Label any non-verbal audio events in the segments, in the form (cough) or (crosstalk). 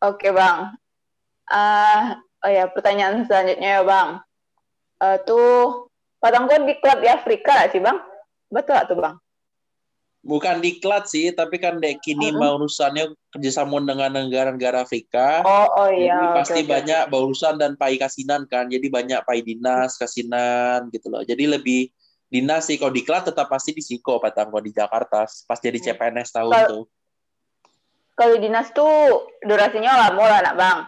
Oke bang. Uh, oh ya pertanyaan selanjutnya ya bang. Uh, tuh Padang kok di klub di Afrika sih bang? Betul gak tuh bang? Bukan diklat sih, tapi kan dek kini uh -huh. urusannya kerjasama dengan negara-negara Afrika. Oh, oh iya. Jadi pasti okay, banyak okay. urusan dan pai kasinan kan. Jadi banyak pai dinas, kasinan gitu loh. Jadi lebih dinas sih kalau diklat tetap pasti di Siko Patang kalau di Jakarta pas jadi CPNS tahun kalo, tuh. Kalau dinas tuh durasinya lama lah nak bang.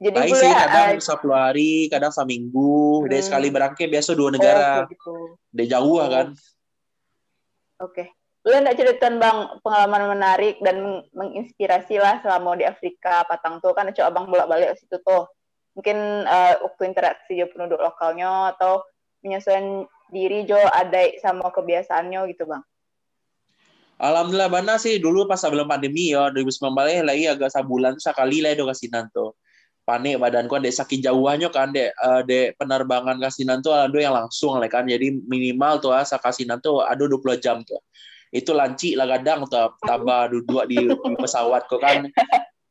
Jadi Baik sih kadang uh, satu hari, kadang seminggu. Hmm. Dari sekali berangkat biasa dua negara. Oh, gitu. Dari jauh oh. kan. Oke. Okay lu enggak cerita bang pengalaman menarik dan menginspirasi lah selama di Afrika Patang tuh kan coba abang bolak balik ke situ tuh mungkin uh, waktu interaksi jo penduduk lokalnya atau menyesuaikan diri jo ada sama kebiasaannya gitu bang Alhamdulillah bana sih dulu pas sebelum pandemi ya 2019 lagi agak sebulan sekali lah do kasinan tuh. Panik badanku ada sakit jauhnya kan dek. Uh, dek penerbangan kasinan tuh ada yang langsung lah kan. Jadi minimal tuh asa kasinan tuh ada 20 jam tuh. Itu lanci lah kadang tuh tambah duduk di, di pesawat kok kan.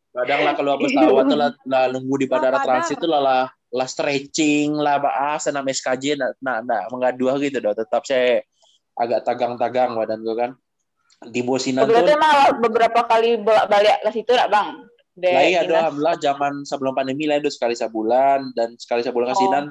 Kadang lah kalau pesawat tuh lah, lah nunggu di bandara transit tuh lah lah, lah stretching lah ah senam SKJ nak nak nak mengadu gitu doh tetap saya agak tagang-tagang badan gue kan di Bosinan tuh berarti malah beberapa kali balik ke situ lah bang lah iya alhamdulillah zaman sebelum pandemi lah itu sekali sebulan dan sekali sebulan ke Sinan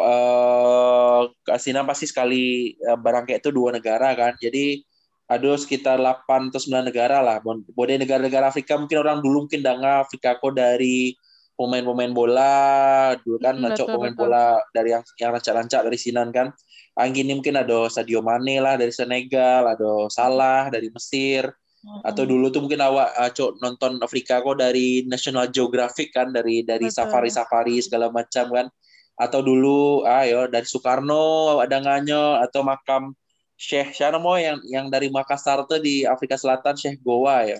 oh. uh, Sinan pasti sekali uh, barang kayak itu dua negara kan jadi ada sekitar 8 atau 9 negara lah. Boleh negara-negara Afrika mungkin orang dulu mungkin dengar Afrika kok dari pemain-pemain bola, dulu kan hmm, pemain betul. bola dari yang yang rancak-rancak dari Sinan kan. Angin ini mungkin ada Sadio Mane lah dari Senegal, ada Salah dari Mesir, hmm. atau dulu tuh mungkin awak uh, nonton Afrika kok dari National Geographic kan, dari dari safari-safari segala macam kan. Atau dulu ayo dari Soekarno ada nganyo atau makam Syekh mau yang yang dari Makassar tuh di Afrika Selatan Syekh Goa ya.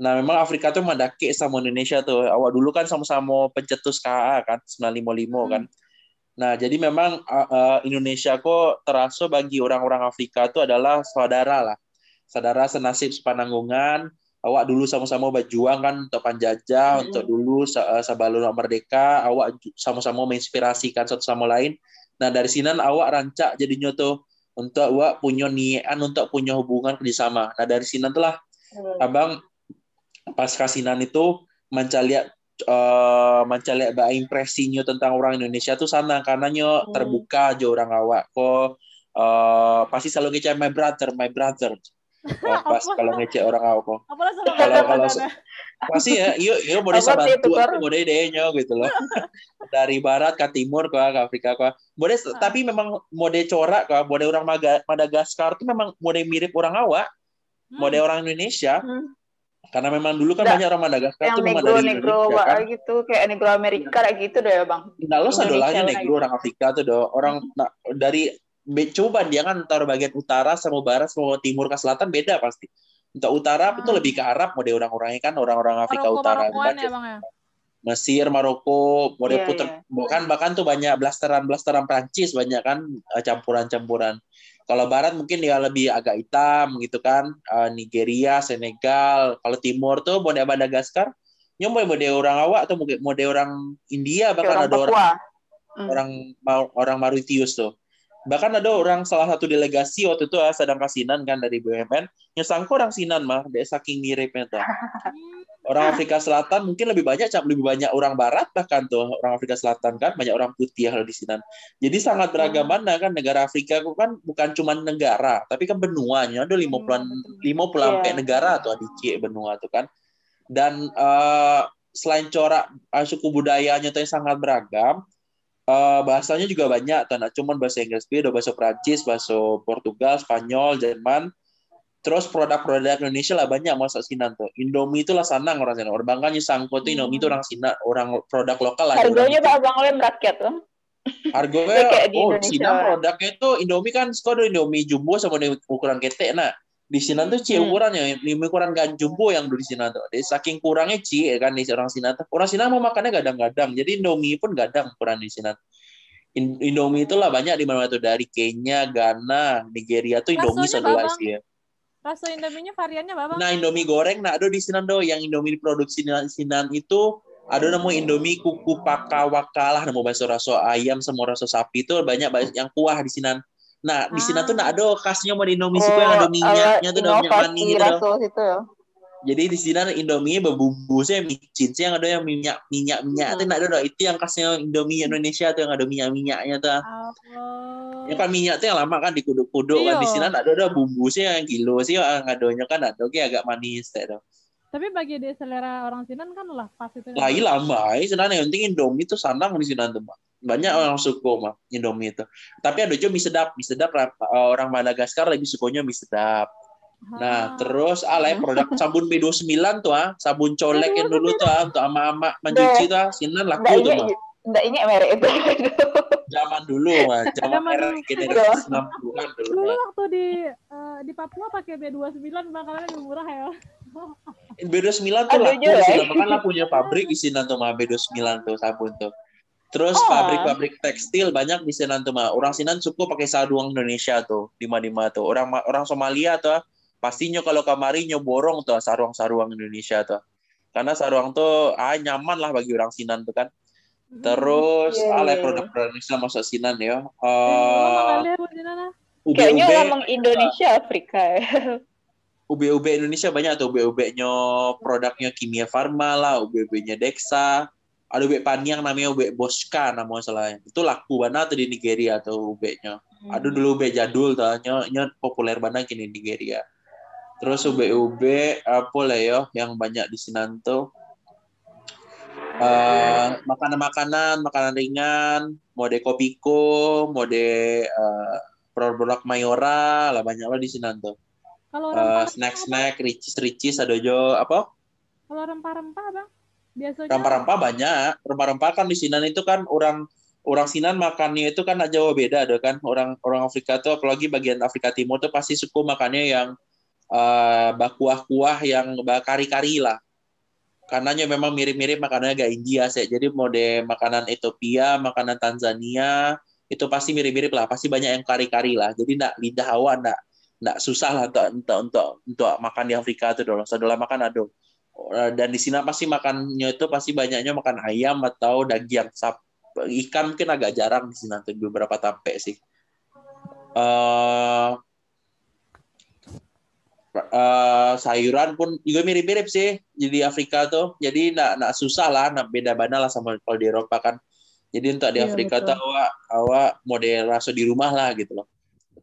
Nah memang Afrika tuh mendaki sama Indonesia tuh. Awak dulu kan sama-sama pencetus KA kan 955 hmm. kan. Nah jadi memang uh, uh, Indonesia kok terasa bagi orang-orang Afrika itu adalah saudara lah. Saudara senasib sepananggungan. Awak dulu sama-sama berjuang kan untuk panjajah, hmm. untuk dulu sebelum merdeka. Awak sama-sama menginspirasikan satu sama lain. Nah dari sini awak rancak jadinya tuh untuk awak punya niatan untuk punya hubungan kerjasama. Nah dari sini telah hmm. abang pas kasinan itu mencari uh, mencari bah impresinya tentang orang Indonesia tuh sana karena nyo hmm. terbuka aja orang awak kok uh, pasti selalu ngecek my brother my brother. Uh, (laughs) pas kalau ngecek orang awak kok kalau kalau pasti ya yuk yuk boleh sahabat tua boleh deh nyo gitu loh. (laughs) Dari barat ke timur ke Afrika ke boleh hmm. tapi memang mode corak ke mode orang Madagaskar tuh memang mode mirip orang awak. Hmm. mode orang Indonesia. Hmm. Karena memang dulu kan banyak orang Madagaskar tuh memang dari negro Indonesia kan gitu kayak negro Amerika kayak gitu deh bang nah lo sadolahnya negro orang Afrika tuh do orang nah, dari coba dia kan antara bagian utara sama barat sama timur ke selatan beda pasti untuk utara hmm. itu lebih ke Arab mode orang-orangnya kan orang-orang Afrika Maroko, Utara kan. Ya, bang, ya? Mesir, Maroko, mode yeah, puter yeah. bahkan bahkan tuh banyak blasteran-blasteran Prancis banyak kan eh, campuran-campuran. Kalau barat mungkin dia lebih agak hitam gitu kan. Uh, Nigeria, Senegal, kalau timur tuh mode Madagaskar nyomboy mode orang awak atau mode orang India bahkan orang ada orang hmm. orang orang Mauritius tuh bahkan ada orang salah satu delegasi waktu itu ah, sedang kasinan kan dari BUMN nyesangko orang Sinan mah dia saking miripnya tuh (laughs) orang Afrika Selatan mungkin lebih banyak lebih banyak orang Barat bahkan tuh orang Afrika Selatan kan banyak orang putih kalau di Sinan jadi sangat beragam hmm. mana kan negara Afrika kan bukan cuma negara tapi kan benuanya ada lima puluh hmm, lima puluh yeah. negara tuh di benua tuh kan dan uh, selain corak uh, suku budayanya tuh yang sangat beragam Uh, bahasanya juga banyak, tanah cuman bahasa Inggris, ada bahasa Prancis, bahasa Portugal, Spanyol, Jerman. Terus produk-produk Indonesia lah banyak masuk Sinan tuh. Indomie itu lah sanang orang sana. Orang bangkanya sangko tuh Indomie itu orang Sinan, orang produk lokal lah. Harganya pak bang oleh rakyat tuh. Harganya, oh Sinan produknya itu Indomie kan, sekolah Indomie jumbo sama ukuran ketek nak di sini tuh cie hmm. ukurannya lima ukuran gan jumbo yang di sini tuh jadi saking kurangnya cie kan di orang sini tuh orang sini mau makannya gadang-gadang jadi indomie pun gadang ukuran di sini Indomie itulah banyak di mana tuh dari Kenya, Ghana, Nigeria tuh Indomie satu ya. Rasa Indominya variannya apa, Bang? Nah, Indomie goreng nah ada di Sinan do yang Indomie produksi di Sinan itu ada nama Indomie kuku paka wakalah nama bakso rasa ayam semua rasa sapi itu banyak banyak yang kuah di Sinan. Nah, di Sinan tuh Ah. nak ada khasnya mau di Indomie Oh, oh, yang ada minyaknya ala tuh ada minyak inovasi manis gitu. itu ya. Jadi di sini Indomie berbumbu sih micin sih yang ada yang minyak minyak minyak Hmm. itu nak ada do. itu yang khasnya Indomie Indonesia tuh yang ada minyak minyaknya tuh. Oh. Ya kan minyak tuh yang lama kan dikuduk-kuduk kan di Iya. sini ada ada bumbu sih yang kilo sih yang adonya kan ada oke agak manis teh tuh. Tapi bagi dia selera orang Sinan kan lah pas itu. Lah iya lama, sebenarnya yang penting Indomie itu sanang di sini tuh. Banyak orang suka mah Indomie itu. Tapi ada juga mie sedap, mie sedap orang Madagaskar lebih sukanya mie sedap. Ah. Nah, terus ah lah, produk (laughs) sabun B29 tuh ah, sabun colek yang dulu tuh ah, untuk ama-ama mencuci tuh ah, sinan laku tuh ingat, mah. nggak ingat merek itu. Zaman dulu mah, (laughs) zaman Zaman era dulu. generasi 60-an dulu. Dulu mah. waktu di eh, di Papua pakai B29 bang karena lebih murah ya. B29 tuh Aduh, laku juga, di ya. sini, makanya lah punya (laughs) pabrik di sini tuh mah B29 tuh sabun tuh. Terus Oh. pabrik-pabrik tekstil banyak di Sinan tuh mah. Orang Sinan suka pakai sarung Indonesia tuh, di mana tuh. Orang orang Somalia tuh ah, pastinya kalau kamari borong tuh sarung-sarung Indonesia tuh. Karena sarung tuh ah nyaman lah bagi orang Sinan tuh kan. Terus Iya, ah, iya, lah, iya. produk-produk Indonesia masuk Sinan ya. Eh, Eh, Mama lihat di sana. Kayaknya emang Indonesia Afrika ya. (laughs) ube-ube Indonesia banyak tuh ube-ubenya produknya Kimia Farma lah, ube-ubenya Dexa. Ada ube paniang namanya ube Bosca nama salahnya. Itu laku banget tuh di Nigeria tuh ube-nya. Ada dulu ube jadul tuh, nya, nya populer banget di Nigeria. Terus ube-ube apa lah ya yang banyak di tuh. Eh, makanan-makanan, makanan ringan, mode kopiko, mode eh, produk mayora lah banyak lah di tuh. Kalau Eh, snack-snack, ricis-ricis ada jo apa? kalau rempah-rempah bang, biasanya. Rempah-rempah banyak. Rempah-rempah kan di Sinan itu kan orang orang Sinan makannya itu kan agak jauh beda ada kan. Orang orang Afrika tuh apalagi bagian Afrika Timur tuh pasti suka makannya yang eh kuah-kuah yang kari-kari lah. Karenanya memang mirip-mirip makanannya agak India sih. Jadi mode makanan Ethiopia, makanan Tanzania itu pasti mirip-mirip lah. Pasti banyak yang kari-kari lah. Jadi nak lidah awak nak nggak susah lah untuk untuk untuk untuk makan di Afrika itu dulu. Setelah makan ada. Dan di sini pasti makannya itu pasti banyaknya makan ayam atau daging. Ikan mungkin agak jarang di sini tuh beberapa tape sih. eh eh, sayuran pun juga mirip-mirip sih. Jadi Afrika tuh jadi nggak nggak susah lah nggak beda beda lah sama kalau di Eropa kan. Jadi untuk di Iya, Afrika betul. tuh awak awak model rasa di rumah lah gitu loh.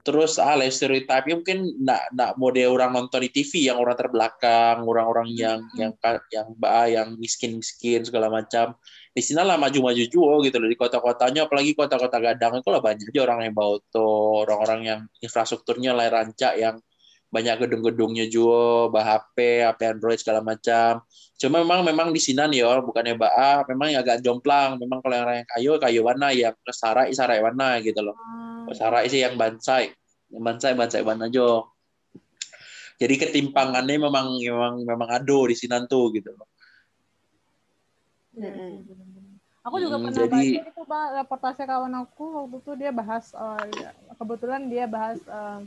Terus ah stereotipnya mungkin nggak nggak model orang nonton di TV yang orang terbelakang orang-orang yang yang ka- yang ba yang miskin miskin segala macam. Di sini lah maju-maju juga gitu loh di kota-kotanya apalagi kota-kota gadang itu lah banyak aja orang yang bawa tuh orang-orang yang infrastrukturnya lah rancak yang banyak gedung-gedungnya juga bah HP, HP Android segala macam. Cuma memang memang di sini nih ya, bukannya baa, memang agak jomplang. Memang kalau yang orang yang kayu kayu warna, yang sarai sarai warna gitu loh. Ah, sarai sih yang bansai, yang bansai bansai warna jo. Jadi ketimpangannya memang memang memang ado di sini tuh gitu loh. bener-bener. Aku juga Mm, pernah jadi- baca itu bang reportase kawan aku waktu itu dia bahas eh, ya, kebetulan dia bahas eh,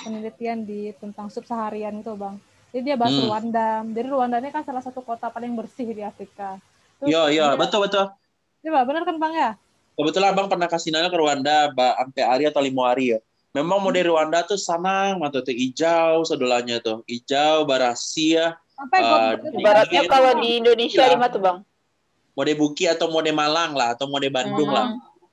penelitian di tentang sub seharian itu bang. Jadi dia bahas Hmm. Rwanda. Jadi Rwanda ini kan salah satu kota paling bersih di Afrika. Iya iya betul betul. Coba benar kan bang ya? Kebetulan abang pernah kasih nanya ke Rwanda, sampai hari atau lima hari ya. Memang model Rwanda tuh sanang, mata tuh hijau, sedolanya tuh hijau, barasia, Sampai Eh, got- di- Ibaratnya kalau di Indonesia Iya. lima tuh bang. mode Buki atau mode Malang lah, atau mode Bandung Hmm. lah.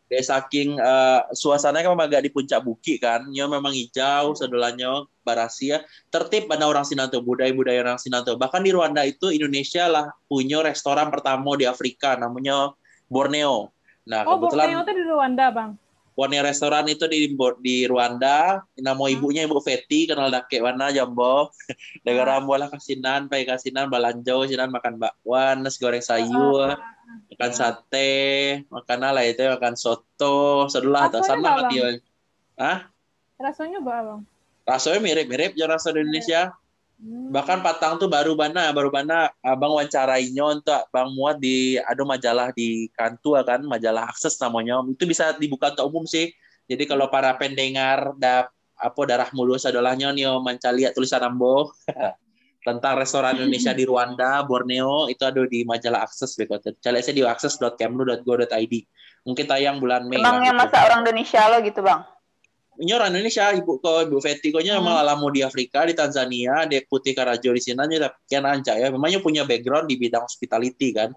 Dari saking eh, suasananya kan memang agak di puncak Buki kan, nya memang hijau, sedolanya barasia, tertib pada orang Sinanto, budaya-budaya orang Sinanto. Bahkan di Rwanda itu Indonesia lah punya restoran pertama di Afrika, namanya Borneo. Nah, Oh, kebetulan Borneo itu di Rwanda, Bang. Borneo restoran itu di di Rwanda, nama ibunya Ibu Feti, kenal dake mana jambo. (laughs) Negara bola kasinan, pai kasinan balanjo, sinan makan bakwan, nasi goreng sayur, makan sate, makan lah itu makan soto, sedulah atau apa, mati. Hah? Rasanya apa, Bang? Rasanya mirip-mirip ya rasa di Indonesia. Hmm. Bahkan Patang tuh baru bana, baru bana abang wawancarainya untuk bang muat di ada majalah di Kantua kan, majalah akses namanya. Itu bisa dibuka untuk umum sih. Jadi kalau para pendengar da apa darah mulus adalahnya nih mencari tulisan ambo (laughs) tentang restoran Indonesia di Rwanda, Borneo itu ada di majalah Akses begitu. Cari saya di akses.kemlu.go.id. Mungkin tayang bulan Mei. Emang yang gitu. masa orang Indonesia lo gitu bang? Ini orang Indonesia, ibu ko, ibu Feti ko nya hmm. malah mau di Afrika, di Tanzania, di Putih Karajo di sini aja kian anca ya. Memangnya punya background di bidang hospitality kan.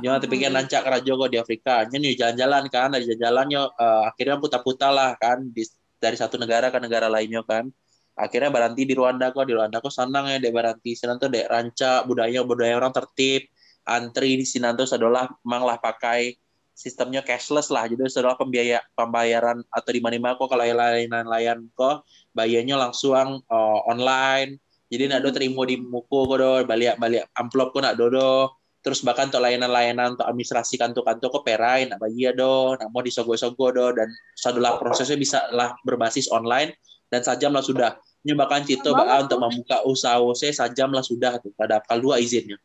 Nyo tapi kan lancar karajo kok di Afrika. Nyo jalan-jalan kan, dari jalan-jalannya uh, akhirnya putar-putar lah kan di, dari satu negara ke negara lainnya kan. Akhirnya berhenti di Rwanda kok, di Rwanda kok senang ya dek. Senang tuh dek ranca budaya budaya orang tertib, antri di sini. Tuh adalah memang lah pakai sistemnya cashless lah. Jadi setelah pembiaya pembayaran atau di mana kok kalau layanan layan kok bayarnya langsung uh, online. Jadi nak do terima di muku kok do balik balik amplop kok nak dodo terus bahkan untuk layanan-layanan untuk administrasi kantor-kantor kok perai nak bagi do. Nak mau disogo-sogo do. Dan sadulah prosesnya bisa lah berbasis online dan sajam lah sudah. Nyobakan cito bah untuk membuka usaha saya sajam lah sudah tuh. Pada dua izinnya.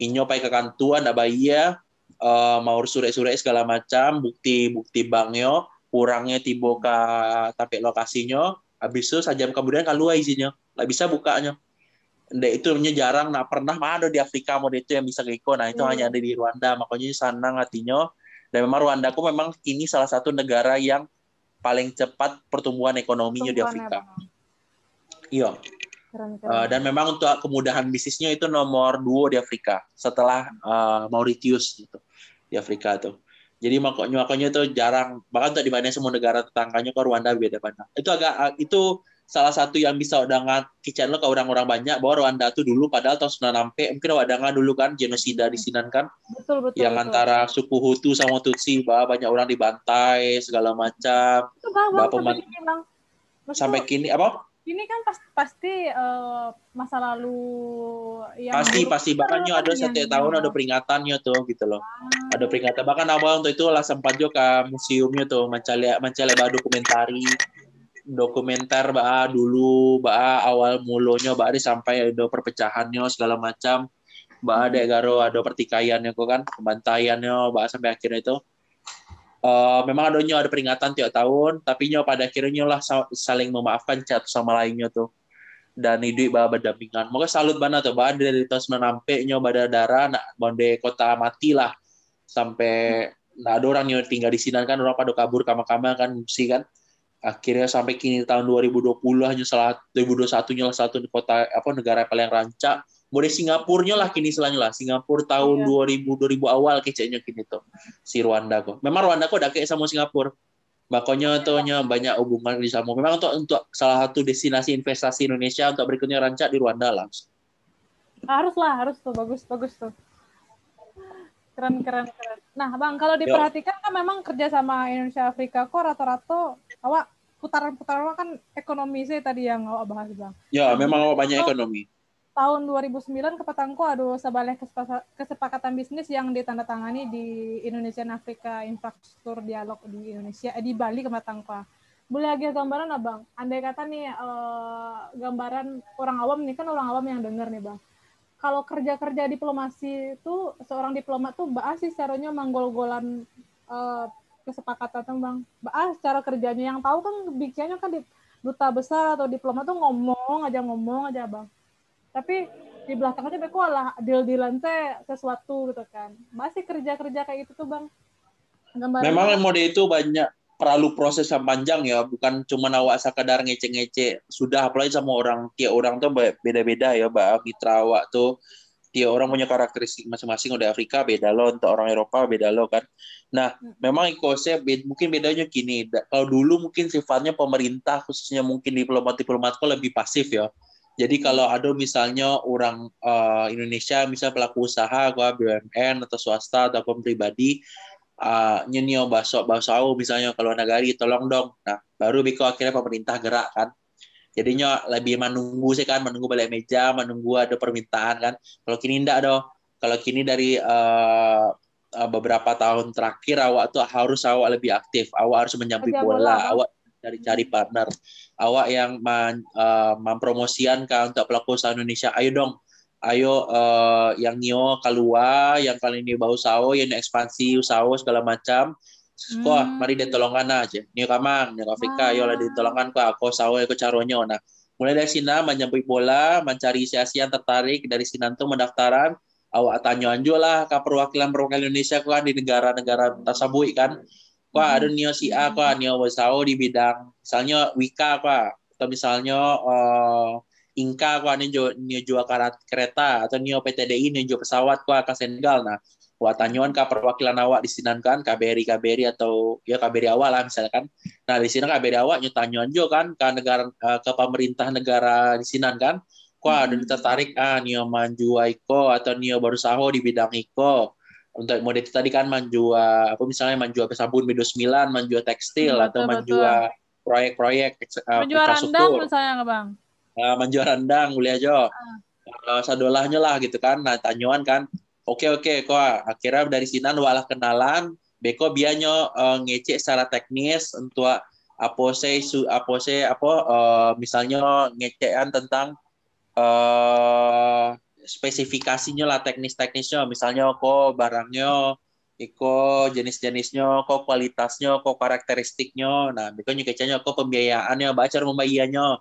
Inyo pai ke kantuan nak bagi ya uh, mau sure-sure segala macam bukti-bukti banknya kurangnya tiba ke tapi lokasinya habis itu sajam kemudian kalau izinnya. Nggak bisa bukanya. Ndek itu jarang nah pernah mah ada di Afrika mode itu yang bisa ngikut nah itu hmm. hanya ada di Rwanda. Makanya sana artinya dan memang Rwanda aku memang ini salah satu negara yang paling cepat pertumbuhan ekonominya di Afrika. iya. Uh, dan memang untuk kemudahan bisnisnya itu nomor dua di Afrika setelah uh, Mauritius gitu di Afrika tuh. Jadi makanya makanya itu jarang bahkan untuk dibanding semua negara tetangganya ke Rwanda beda banget itu agak itu salah satu yang bisa udah kicen lo ke orang-orang banyak bahwa Rwanda tuh dulu padahal tahun 96 mungkin nggak dulu kan genosida di sini kan? Betul, betul, yang betul. antara suku Hutu sama Tutsi bahwa banyak orang dibantai segala macam. Bahwa sampai, kini, bang. sampai kini apa? ini kan pas, pasti uh, masa lalu yang pasti pasti. bahkan ada setiap tahun ada peringatannya tuh gitu loh. Ah. ada peringatan. Bahkan awal untuk itu lah sempat juga ke museumnya tuh mencari mencari dokumentari dokumenter bah dulu bah awal mulonya ada sampai ada perpecahannya segala macam. Bah ada garo ada pertikaiannya kok kan pembantaiannya bah sampai akhirnya itu. Uh, memang adanya ada peringatan tiap tahun tapi nyo pada akhirnya lah saling memaafkan satu sama lainnya tuh. Dan hidup bah berdampingan. Moga salut banget tuh bah dari tahun 96 nyo pada darah nak bonde kota mati lah. Sampai nah ada orang yang tinggal di sini kan orang pada kabur kama-kama kan sih kan akhirnya sampai kini tahun 2020 hanya salah 2021 nya lah satu kota apa negara paling rancak. Boleh Singapurnya lah kini selanjutnya lah. Singapura tahun iya. 2000 2000 awal keceknya kini tuh si Rwanda kok. Memang Rwanda kok udah kayak sama Singapura. Makanya tuh banyak hubungan di sana memang untuk untuk salah satu destinasi investasi Indonesia untuk berikutnya rancak di Rwanda langsung. Harus lah harus tuh. Bagus bagus tuh. Keren keren keren. Nah bang kalau diperhatikan Yo. kan memang kerja sama Indonesia Afrika kok rata-rata awak putaran-putaran kan ekonomi sih tadi yang awak bahas bang. Ya, memang awak banyak ekonomi. Tahun 2009 kepatangku ada sebaleh kesepakatan bisnis yang ditandatangani di Indonesia dan Afrika Infrastruktur Dialog di Indonesia eh, di Bali kepatangku. Boleh lagi gambaran abang? Andai kata nih eh, gambaran orang awam nih kan orang awam yang dengar nih bang. Kalau kerja-kerja diplomasi itu seorang diplomat tuh bahas sih caranya manggol-golan eh, kesepakatan bang. Ah cara kerjanya yang tahu kan bicaranya kan di duta besar atau diplomat tuh ngomong aja ngomong aja bang. Tapi di belakangnya beko lah deal di lantai sesuatu gitu kan. Masih kerja kerja kayak gitu tuh bang. Gambaran memang mode itu banyak perlu proses yang panjang ya. Bukan cuma awak sekadar ngece-ngece. Sudah apalagi sama orang tiap orang tuh beda-beda ya mbak. Mitra awak tuh tiap orang punya karakteristik masing-masing. Udah Afrika beda loh untuk orang Eropa beda loh kan. Nah hmm. memang ikosnya beda, mungkin bedanya gini. Kalau dulu mungkin sifatnya pemerintah khususnya mungkin diplomat diplomat kok lebih pasif ya. Jadi hmm. kalau ada misalnya orang uh, Indonesia misal pelaku usaha gua BUMN atau swasta atau pribadi uh, nyenyo bahasa bahasa misalnya kalau negari tolong dong. Nah baru biko akhirnya pemerintah gerak kan jadinya lebih menunggu sih kan menunggu balik meja menunggu ada permintaan kan. Kalau kini enggak dong kalau kini dari uh, beberapa tahun terakhir awak tuh harus awak lebih aktif. Awak harus menyambi bola, bola. Awak cari cari partner. Awak yang man, uh, mempromosikan kan untuk pelaku usaha Indonesia. Ayo dong. Ayo uh, yang nio keluar yang kali ini bau sawo yang ekspansi usaha segala macam Ko, hmm. mari ditolongkan aja. Niyo kamang, niyo Afrika, ah. yo lah ditolongkan ko ako sawo ko caronyo nah. Mulai dari sini menyambut bola, mencari isi yang tertarik dari sini tuh mendaftaran, awak tanya anjo lah ke perwakilan perwakilan Indonesia kan di negara-negara tersebut kan. Ada hmm. nio si A, kok nio wasau di bidang misalnya Wika kok atau misalnya uh, Inka kok nio nio jual kereta atau nio PTDI nio jual pesawat kok ke Senegal nah Watanyuan ka perwakilan awak di sini kan KBRI KBRI atau ya KBRI awak lah misalkan. Nah di sini KBRI awak nyutanyuan juga kan ke negara eh, ke pemerintah negara di sini kan. Kok ada hmm. tertarik ah nio manjua iko atau nio baru saho di bidang iko untuk model itu tadi kan manjua apa misalnya manjua sabun Medo 9, manjua tekstil hmm, atau manjua proyek-proyek uh, manjua rendang misalnya nggak bang? Uh, manjua rendang boleh aja. Uh. Uh, sadolahnya lah gitu kan. Nah tanyuan kan Oke oke kok akhirnya dari sini walah kenalan. Beko bianyo uh, ngecek secara teknis untuk apa saya su apa saya apa uh, misalnya ngecekan tentang uh, spesifikasinya lah teknis-teknisnya. Misalnya kok barangnya iko jenis-jenisnya kok kualitasnya kok karakteristiknya. Nah beko ngeceknya kok pembiayaannya baca membayarnya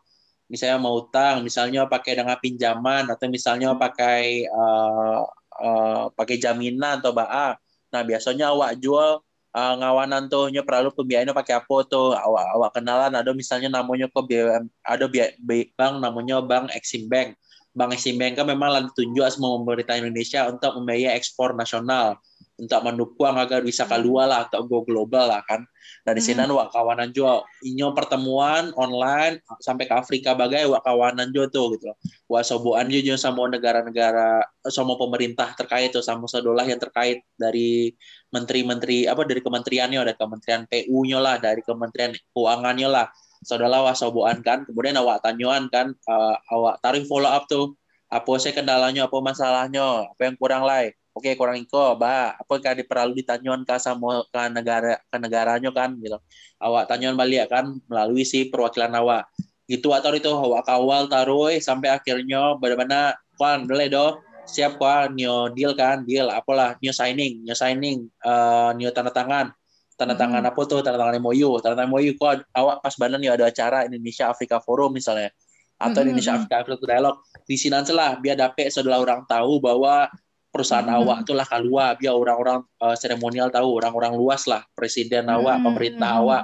misalnya mau utang misalnya pakai dengan pinjaman atau misalnya pakai uh, uh, pakai jaminan atau ba nah biasanya awak jual uh, ngawanan tuh nya perlu pembiayaannya pakai apa tuh. Awak awak kenalan ada misalnya namanya ke BUM ada bank namanya bank Exim Bank. Bank Exim Bank kan memang ditunjuk sama pemerintah Indonesia untuk membiayai ekspor nasional untuk mendukung agar bisa keluar lah atau go global lah kan. Nah di sini hmm. wak kawanan juga inyo pertemuan online sampai ke Afrika bagai wak kawanan juga tuh gitu. Wak soboan juga sama negara-negara sama pemerintah terkait tuh sama sedolah yang terkait dari menteri-menteri apa dari kementeriannya dari kementerian PU-nya lah dari kementerian keuangannya lah saudara wak soboan kan kemudian awak tanyuan kan uh, awak tarik follow up tuh apa saya kendalanya apa masalahnya apa yang kurang lain oke kurang iko ba apa kan perlu ditanyakan ke sama ke negara ke negaranya kan gitu. Awak tanyakan balik kan melalui si perwakilan awak. Gitu atau itu. Awak kawal taruh sampai akhirnya bagaimana kan boleh do? Siap kan new deal kan deal apalah new signing new signing uh, new tanda tangan. Tanda hmm. tangan hmm. apa tuh? Tanda tangan MOU tanda tangan MOU kok awak pas badan ya ada acara Indonesia Afrika Forum misalnya. Atau hmm. Indonesia hmm, Afrika Afrika Dialog. Di sini lah biar dapet saudara orang tahu bahwa perusahaan hmm. awak itulah kalua biar orang-orang uh, seremonial tahu orang-orang luas lah presiden awak hmm. pemerintah awak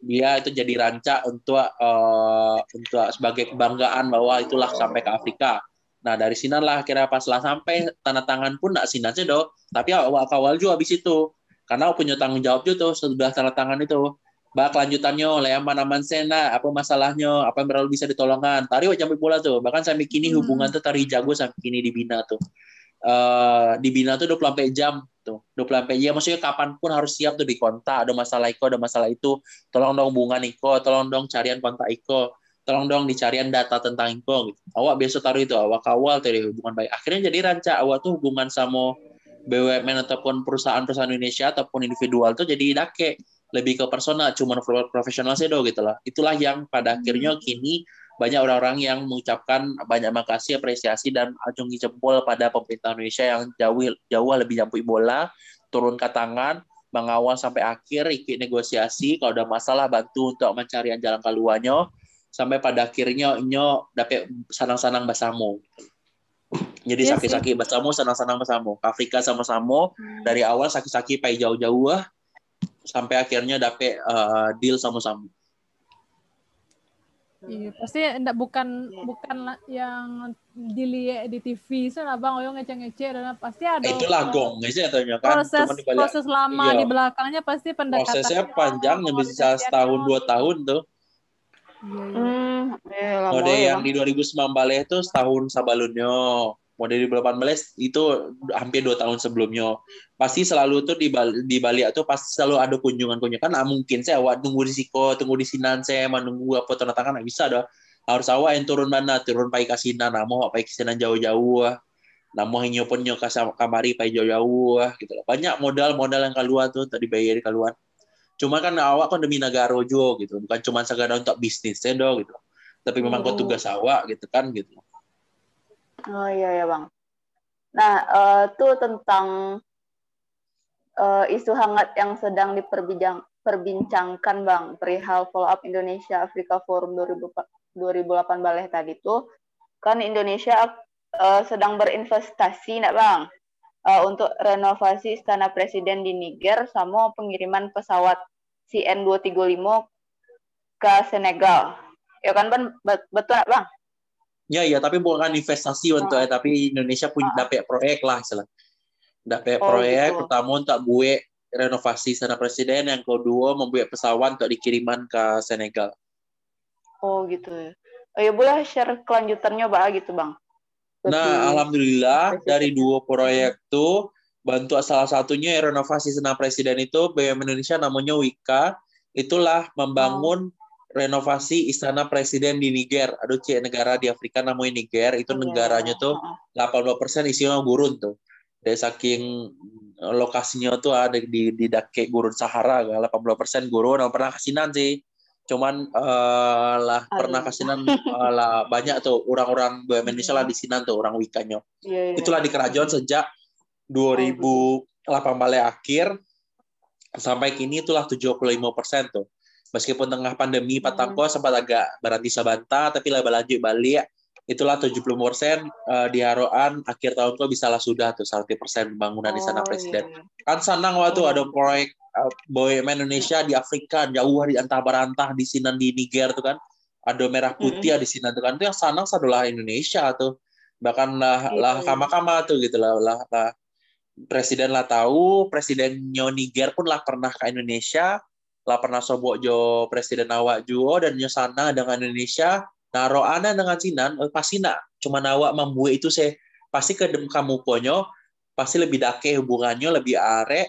dia itu jadi rancak untuk uh, untuk sebagai kebanggaan bahwa itulah sampai ke Afrika. Nah dari sini lah kira pas lah sampai tanda tangan pun nak sini aja doh. Tapi awak kawal juga habis itu karena punya tanggung jawab juga tuh sudah tanda tangan itu. Bak lanjutannya oleh mana aman sena apa masalahnya apa yang perlu bisa ditolongan tari wajah bola tuh bahkan sampai kini hmm. hubungan tuh tari jago sampai kini dibina tuh uh, dibina tuh 24 jam tuh. 24 jam. Maksudnya kapan pun harus siap tuh di kontak. Ada masalah Iko ada masalah itu. Tolong dong hubungan Iko tolong dong carian kontak Iko tolong dong dicarian data tentang Iko gitu. awak biasa taruh itu awak kawal dari hubungan baik. Akhirnya jadi rancak. Awak tuh hubungan sama BUMN ataupun perusahaan-perusahaan Indonesia ataupun individual tuh jadi dake. Lebih ke personal cuman profesional sih do gitu lah. Itulah yang pada akhirnya hmm. kini banyak orang-orang yang mengucapkan banyak makasih, apresiasi dan acungi jempol pada pemerintah Indonesia yang jauh jauh lebih jampu bola, turun ke tangan, mengawal sampai akhir, ikut negosiasi, kalau ada masalah bantu untuk mencari jalan keluarnya, sampai pada akhirnya nyo dapat sanang-sanang basamu. Jadi yes, iya sakit-sakit basamu, sanang-sanang basamu. Afrika sama-sama hmm. dari awal sakit-sakit pai jauh-jauh sampai akhirnya dapat uh, deal sama-sama. Iya, pasti enggak bukan yeah. bukan yang dilihat di TV sana bang oyong ngece-ngece dan pasti ada eh, itulah gong ngece atau kan proses proses lama iya. di belakangnya pasti pendekatan prosesnya panjang yang bisa setahun dua tahun tuh iya, iya. Hmm, iya, Mode yang di 2019 itu setahun sabalunnya model 2018 itu hampir dua tahun sebelumnya. Pasti selalu tuh di Bali, di Bali itu pasti selalu ada kunjungan-kunjungan kan ah, mungkin saya awak tunggu di Siko tunggu di Sinan saya menunggu apa tanda tangan nggak bisa dah. Harus awak yang turun mana turun pai kasinan namo pai kasinan jauh-jauh namo hanya pun nyoka kamari pai jauh-jauh gitu banyak modal-modal yang keluar tuh tadi bayar keluar. Cuma kan awak kan demi negara juga gitu bukan cuma segala untuk bisnis ya gitu. Tapi memang oh. tugas awak gitu kan gitu Oh iya ya bang. Nah uh, tentang uh, isu hangat yang sedang diperbincangkan Bang perihal follow up Indonesia Afrika Forum 2018 tadi tuh kan Indonesia uh, sedang berinvestasi nak Bang uh, untuk renovasi istana presiden di Niger sama pengiriman pesawat CN235 ke Senegal. Ya kan Bang betul nak Bang? Ya ya tapi bukan investasi untuk oh. tapi Indonesia punya uh. dapat proyek lah istilah. Dapat oh, proyek gitu. pertama untuk buat renovasi istana presiden, yang kedua membuat pesawat untuk dikiriman ke Senegal. Oh gitu ya. Oh ya boleh share kelanjutannya Pak gitu Bang. Nah, alhamdulillah dari dua proyek itu bantu salah satunya renovasi Senam Presiden itu BUMN Indonesia namanya Wika itulah membangun oh. Renovasi Istana Presiden di Niger. Aduh, cek negara di Afrika namanya Niger, itu yeah. negaranya tuh 80% isinya gurun tuh. Dari saking lokasinya tuh ada di di dake gurun Sahara, 80% gurun, pernah kasinan sih cuman uh, lah Aduh. pernah kasinan uh, (laughs) lah banyak tuh orang-orang BUMN Indonesia lah di sini tuh orang Wikanya. Yeah, yeah. Itulah di kerajaan sejak 2008 balik akhir sampai kini itulah 75 persen tuh. Meskipun tengah pandemi Patangko hmm. sempat agak berhenti sabanta, tapi lah lanjut balik itulah 70 persen uh, di Haroan akhir tahun tuh bisa lah sudah tuh 100 persen pembangunan oh, di sana presiden. Iya. iya. Kan senang waktu oh. ada proyek uh, BUMN Indonesia di Afrika jauh di antah barantah di sini di Niger tuh kan ada merah putih mm -hmm. di sini tuh kan itu yang sanang adalah Indonesia tuh bahkan lah gitu. lah kama kama tuh gitu lah lah, lah presiden lah tahu presidennya Niger pun lah pernah ke Indonesia lah pernah sobok jo presiden awak juga dan sana dengan Indonesia naro ana dengan Cina oh, pasti nak cuma awak membuat itu saya pasti ke kamu ponyo pasti lebih dake hubungannya lebih arek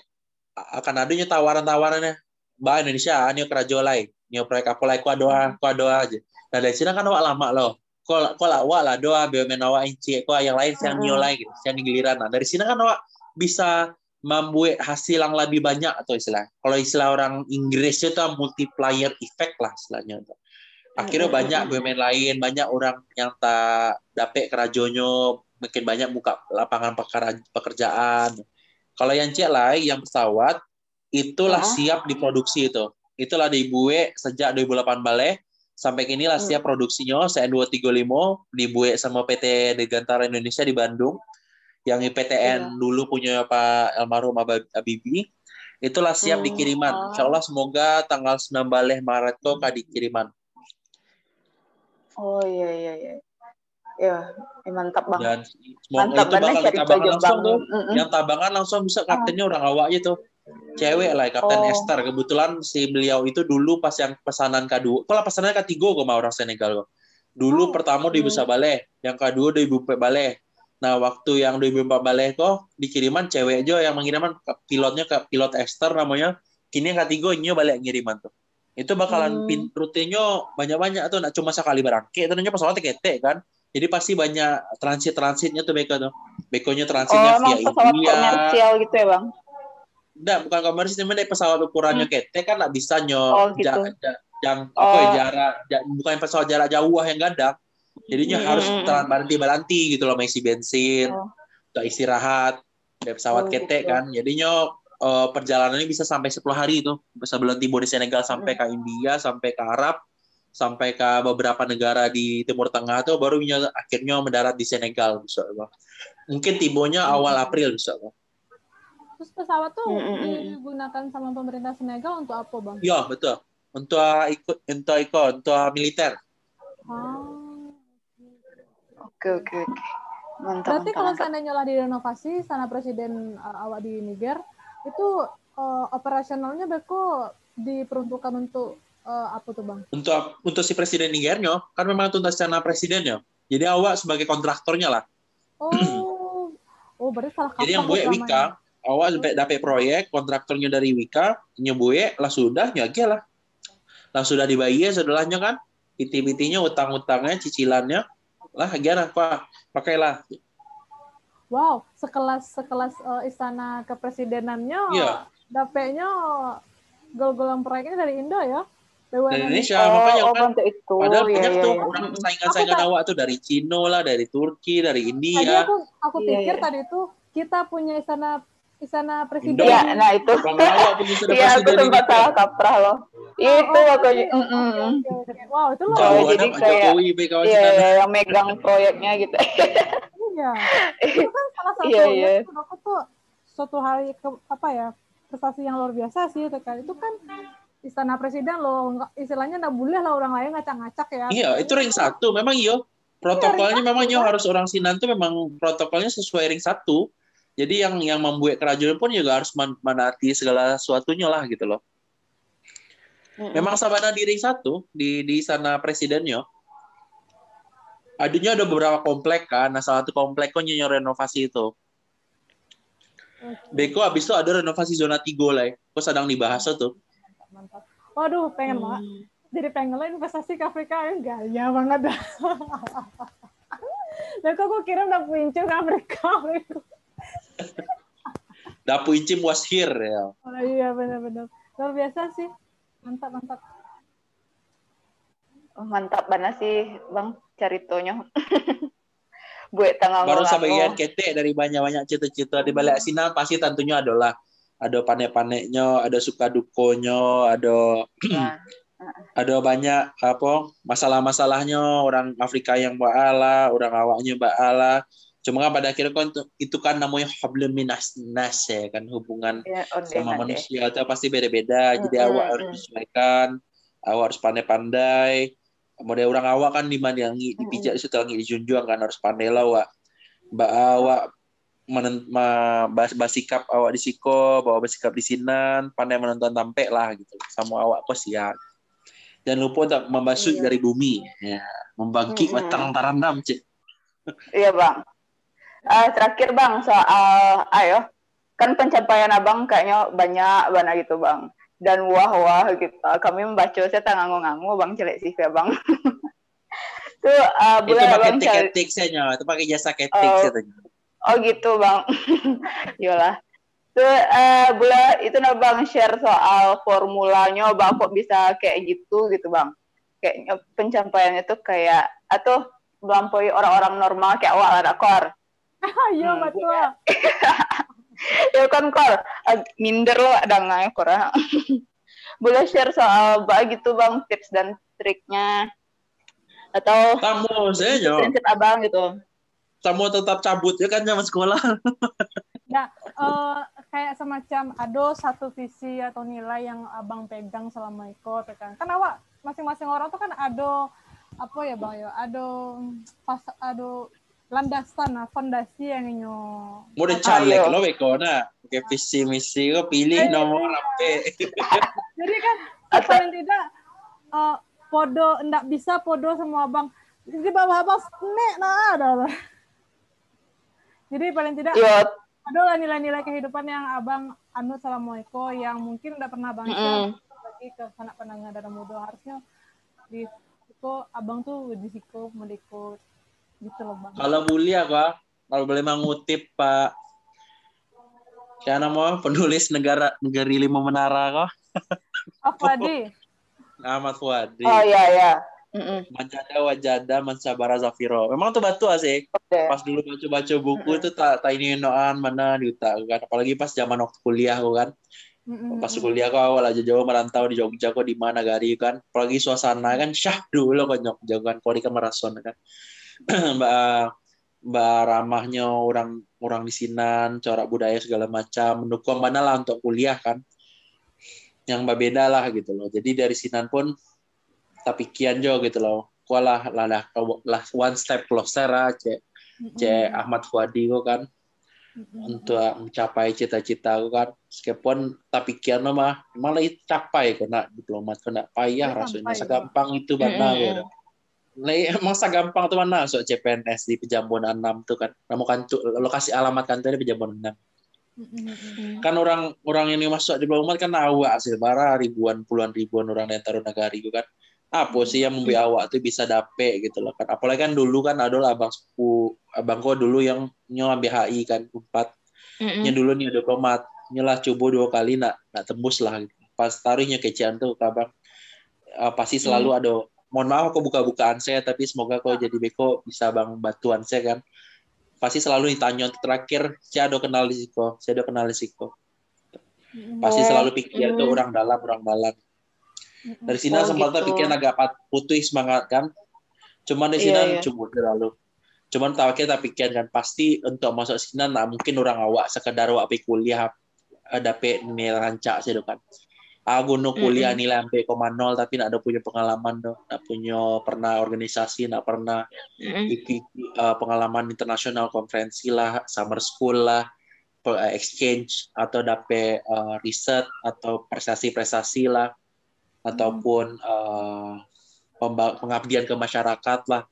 akan adanya tawaran-tawarannya. Mbak Indonesia nyo kerajolai nyo proyek apa lagi ku doa ku doa aja. Nah dari sini kan awak lama loh. Kok kok lah awak lah doa BUMN awak inci kok yang lain yang nyo lagi gitu yang giliran nah dari sini kan awak bisa membuat hasil yang lebih banyak atau istilah kalau istilah orang Inggris itu multiplier effect lah istilahnya akhirnya banyak BUMN lain banyak orang yang tak dapet kerajonyo mungkin banyak buka lapangan pekerjaan kalau yang cek lah, yang pesawat itulah oh. siap diproduksi itu. Itulah dibuat sejak 2008 balik sampai kini lah hmm. siap produksinya CN235 dibuat sama PT Dirgantara Indonesia di Bandung yang IPTN ya. dulu punya Pak Almarhum Abibi itulah siap hmm. dikiriman. Oh. Insya Allah semoga tanggal 9 balik Maret tuh dikiriman. Oh iya iya iya. Ya, eh, mantap bang. Dan mantap itu bakal tabangan langsung tuh. Mm-hmm. Yang tabangan langsung bisa kaptennya orang awak gitu. Cewek lah, Kapten oh. Esther. Kebetulan si beliau itu dulu pas yang pesanan kedua. Kalau pesanan ketiga kok mau orang Senegal kok. Dulu oh. pertama di Busa Balai, yang kedua di Bupet Balai. Nah, waktu yang di Bupet Balai kok dikiriman cewek aja yang mengiriman pilotnya ke pilot Esther namanya. Kini yang ketiga ini balik ngiriman tuh. Itu bakalan hmm. pin rutinnya banyak-banyak tuh, nak cuma sekali berangkat. Tentunya pesawat ketek kan jadi pasti banyak transit transitnya tuh Beko tuh. Bekonya transitnya oh, via pesawat India. komersial gitu ya bang? Enggak, bukan komersial, cuma pesawat ukurannya hmm. kete kan nggak bisa nyo oh, gitu. ja, yang oh. apa ya jarak ja, bukan pesawat jarak jauh yang ganda. Jadinya hmm. harus berhenti berhenti gitu loh mengisi bensin, oh. istirahat dari pesawat oh, kete gitu. kan. Jadinya uh, perjalanannya bisa sampai 10 hari itu. Bisa berhenti di Senegal sampai hmm. ke India, sampai ke Arab, sampai ke beberapa negara di Timur Tengah itu baru akhirnya mendarat di Senegal bisa mungkin tibonya hmm. awal April bisa terus pesawat tuh hmm, hmm, hmm. digunakan sama pemerintah Senegal untuk apa bang? Iya betul untuk ikut untuk ikut untuk militer. Oh. Oke oke oke. Mantap. Berarti kalau seandainya lah direnovasi sana presiden uh, awak di Niger itu uh, operasionalnya beko diperuntukkan untuk uh, apa tuh bang? Untuk untuk si presiden Nigernya kan memang tuntas sana presidennya. Jadi awak sebagai kontraktornya lah. Oh, (clears throat) oh berarti salah Jadi yang buat Wika, awak dapat dapat proyek kontraktornya dari Wika, nyebuye lah sudah nyage lah. Lah sudah dibayar setelahnya kan, piti-pitinya utang-utangnya, cicilannya, lah gimana pak, pakailah. Wow, sekelas sekelas uh, istana kepresidenannya, yeah. dapetnya gol-golan proyeknya dari Indo ya? dari Indonesia oh, makanya oh, kan itu. padahal iya, banyak iya, tuh iya. orang saingan-saingan awak tuh dari Cina lah dari Turki dari India tadi aku aku iya, pikir iya. tadi itu kita punya istana istana presiden. Iya, nah itu. Iya, aku sempat salah kaprah loh. Oh, itu oh, aku okay. mm -mm. Wow, itu loh. Oh, jadi kayak iya, iya, yang megang proyeknya gitu. iya. (laughs) Itu kan salah satu iya, iya. aku tuh suatu hari ke, apa ya prestasi yang luar biasa sih itu kan. Itu kan istana presiden loh, istilahnya nggak boleh lah orang lain ngacak-ngacak ya. Iya, itu ring satu. Memang iyo protokolnya iya, memang iyo harus orang Sinan tuh memang protokolnya sesuai ring satu jadi yang yang membuat kerajaan pun juga harus menaati segala sesuatunya lah gitu loh. Memang sabana diri satu di di sana presidennya. Adunya ada beberapa komplek kan. Nah salah satu komplek kok renovasi itu. Beko abis itu ada renovasi zona tiga lah. Kok sedang dibahas tuh. Mantap. Waduh, pengen hmm. banget. Jadi pengen lah investasi ke Afrika ya gaya banget (laughs) dah. Dan kok gue kirim udah puncung ke Afrika. (laughs) Dapu Incim was here ya. Oh iya benar-benar. Luar biasa sih. Mantap mantap. Oh, mantap banget sih Bang ceritonya. Gue (laughs) tengah Baru sebagian kete dari banyak-banyak cerita-cerita di balik sini pasti tentunya adalah ada panek-paneknya, ada suka dukonya, ada (clears throat) nah. ada banyak apa masalah-masalahnya orang Afrika yang ba'ala, orang awaknya ba'ala, Cuma kan pada akhirnya kan itu kan namanya hablum minas nas ya kan hubungan ya, sama manusia itu pasti beda-beda. Jadi mm -hmm. awak harus menyesuaikan, awak harus pandai-pandai. Model orang awak kan di mana yang dipijak itu lagi dijunjung kan harus pandai lah awak. Mbak awak menent, ma, bas, basikap awak di siko, bawa basikap di sinan, pandai menonton tampe lah gitu. Sama awak kok siap. Dan lupa untuk membasuh iya. dari bumi, ya, membagi mm -hmm. batang tarandam, cek. Iya bang uh, terakhir bang soal ayo. Kan pencapaian abang kayaknya banyak banget gitu bang. Dan wah wah gitu. Kami membaca saya tak nganggu bang celek sih ya bang. Tuh (laughs) uh, itu pakai tiket tiksnya itu pakai jasa ketik oh, oh gitu bang. (laughs) Yolah tuh uh, boleh itu nah bang share soal formulanya bang kok bisa kayak gitu gitu bang. Kayaknya pencapaiannya tuh kayak atau melampaui orang-orang normal kayak awal ada kor (laughs) Iya hmm. betul. (laughs) ya kan kor minder lo ada nggak kora. (laughs) Boleh share soal bah gitu bang tips dan triknya atau tamu saya prinsip abang gitu. Tamu tetap cabut ya kan zaman sekolah. nah, uh, kayak semacam ada satu visi atau nilai yang abang pegang selama ikut ya kan. Kan awak masing-masing orang tuh kan ada apa ya bang ya ada pas ada landasan nah fondasi yang nyo mau de caleg lo beko na oke visi misi lo pilih nomor apa (laughs) jadi kan paling tidak uh, podo ndak bisa podo semua bang di bawah bawah nek nah ada jadi paling tidak ya. ada nilai-nilai kehidupan yang abang anu assalamualaikum yang mungkin udah pernah bang mm -hmm. lagi ke anak pendengar dan muda. Harusnya di abang tuh di situ mau ikut gitu loh bang kalau mulia pak kalau boleh mengutip pak siapa nama penulis negara negeri lima menara kok Afwadi Ahmad (laughs) Fuadi oh iya iya Manjada wajada mansabara zafiro. Memang tuh batu asik. Okay. Pas dulu baca-baca buku mm -hmm. itu tak tak ini noan mana di kan. Apalagi pas zaman waktu kuliah aku kan. Mm-hmm. Pas kuliah kok awal aja jauh merantau di Jogja kok di mana gari kan. Apalagi suasana kan syah dulu kok Jogja kan. Kok di Marason kan. (clears throat) mbak mbak ramahnya orang orang di sinan corak budaya segala macam mendukung mana lah untuk kuliah kan. Yang mbak beda lah gitu loh. Jadi dari sinan pun tapi kian jo gitu loh. Kualah lah lah lah one step closer aja cek Ahmad Fuadi kok kan. Untuk mencapai cita-cita aku kan. Meskipun tapi kian mah malah capai kok nak diplomat kok nak payah rasanya. segampang itu bana gitu (laughs) masa gampang tuh mana masuk CPNS di Pejambon 6 tuh kan. Kamu kan lokasi alamat kantornya Pejambon 6. Kan orang orang ini masuk di Umat kan awak hasil bara ribuan puluhan ribuan orang yang taruh negari itu kan. Apa sih yang membuat awak tuh bisa dapet gitu loh kan. Apalagi kan dulu kan ada abang sepupu, abang kau dulu yang nyoba BHI kan empat. Yang dulu nih diplomat, nyelah coba dua kali nak nak tembus lah gitu. Pas taruhnya kecian tuh abang uh, pasti selalu mm. ada mohon maaf aku buka-bukaan saya tapi semoga kau jadi beko bisa bang bantuan saya kan. Pasti selalu ditanya terakhir saya ada kenal risiko saya ada kenal risiko. Pasti selalu pikir tuh orang dalam orang dalam. Dari sini oh, sempat gitu. pikir agak putih semangat kan. Cuman di sini iya, iya. cuma terlalu cuman tahu kita pikir kan. Pasti untuk masuk sini nah mungkin orang awak sekedar awak kuliah dapat nilai rancak sih kan aku nu kuliah mm -hmm. nilai nol tapi nak ada punya pengalaman dong. Nak punya pernah organisasi nak pernah mm -hmm. ikut uh, pengalaman internasional konferensi lah summer school lah uh, exchange atau dapat uh, riset atau prestasi-prestasi lah ataupun uh, pengabdian ke masyarakat lah.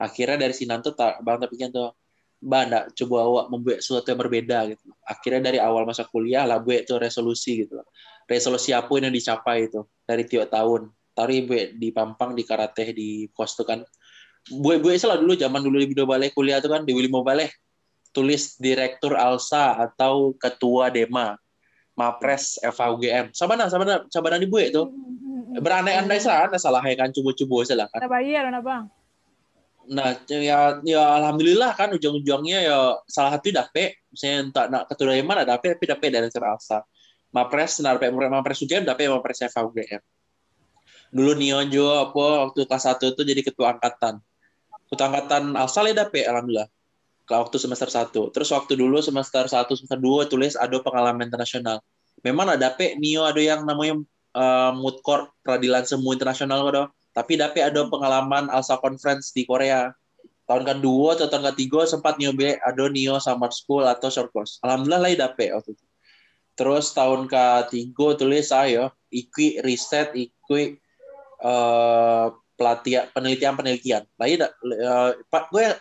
Akhirnya dari sini tuh tak bang tapi tuh bang coba awak membuat sesuatu yang berbeda gitu. Akhirnya dari awal masa kuliah lah buat tuh resolusi gitu resolusi apa yang dicapai itu dari tiap tahun. Tari gue di Pampang di karate di kos tuh kan. Gue gue salah dulu zaman dulu di video balai kuliah tuh kan di Wilimo Balai tulis direktur Alsa atau ketua Dema Mapres nah sama nah sama di gue itu berandai-andai sana salah ya kan cubu-cubu salah kan. Bayar bang? Nah ya ya alhamdulillah kan ujung-ujungnya ya salah satu dapet. Misalnya tak nak ketua Dema nak dapet tapi dapet direktur Alsa Mapres pe Mapres UGM tapi Mapres FAUGM dulu Nio Jo apa waktu kelas satu itu jadi ketua angkatan. Ketua angkatan asal ya dapet alhamdulillah. Waktu semester satu. Terus waktu dulu semester satu semester dua tulis ada pengalaman internasional. Memang ada pe Nio ada yang namanya uh, mood court peradilan semu internasional kado tapi dapet ada pengalaman ALSA conference di Korea. Tahun kedua atau tahun ketiga sempat nyoba ada Nio summer school atau short course. Alhamdulillah lah dapet waktu itu Terus tahun ketiga tulis saya ikut riset, ikut uh, pelatihan penelitian penelitian. Lain uh, Pak gue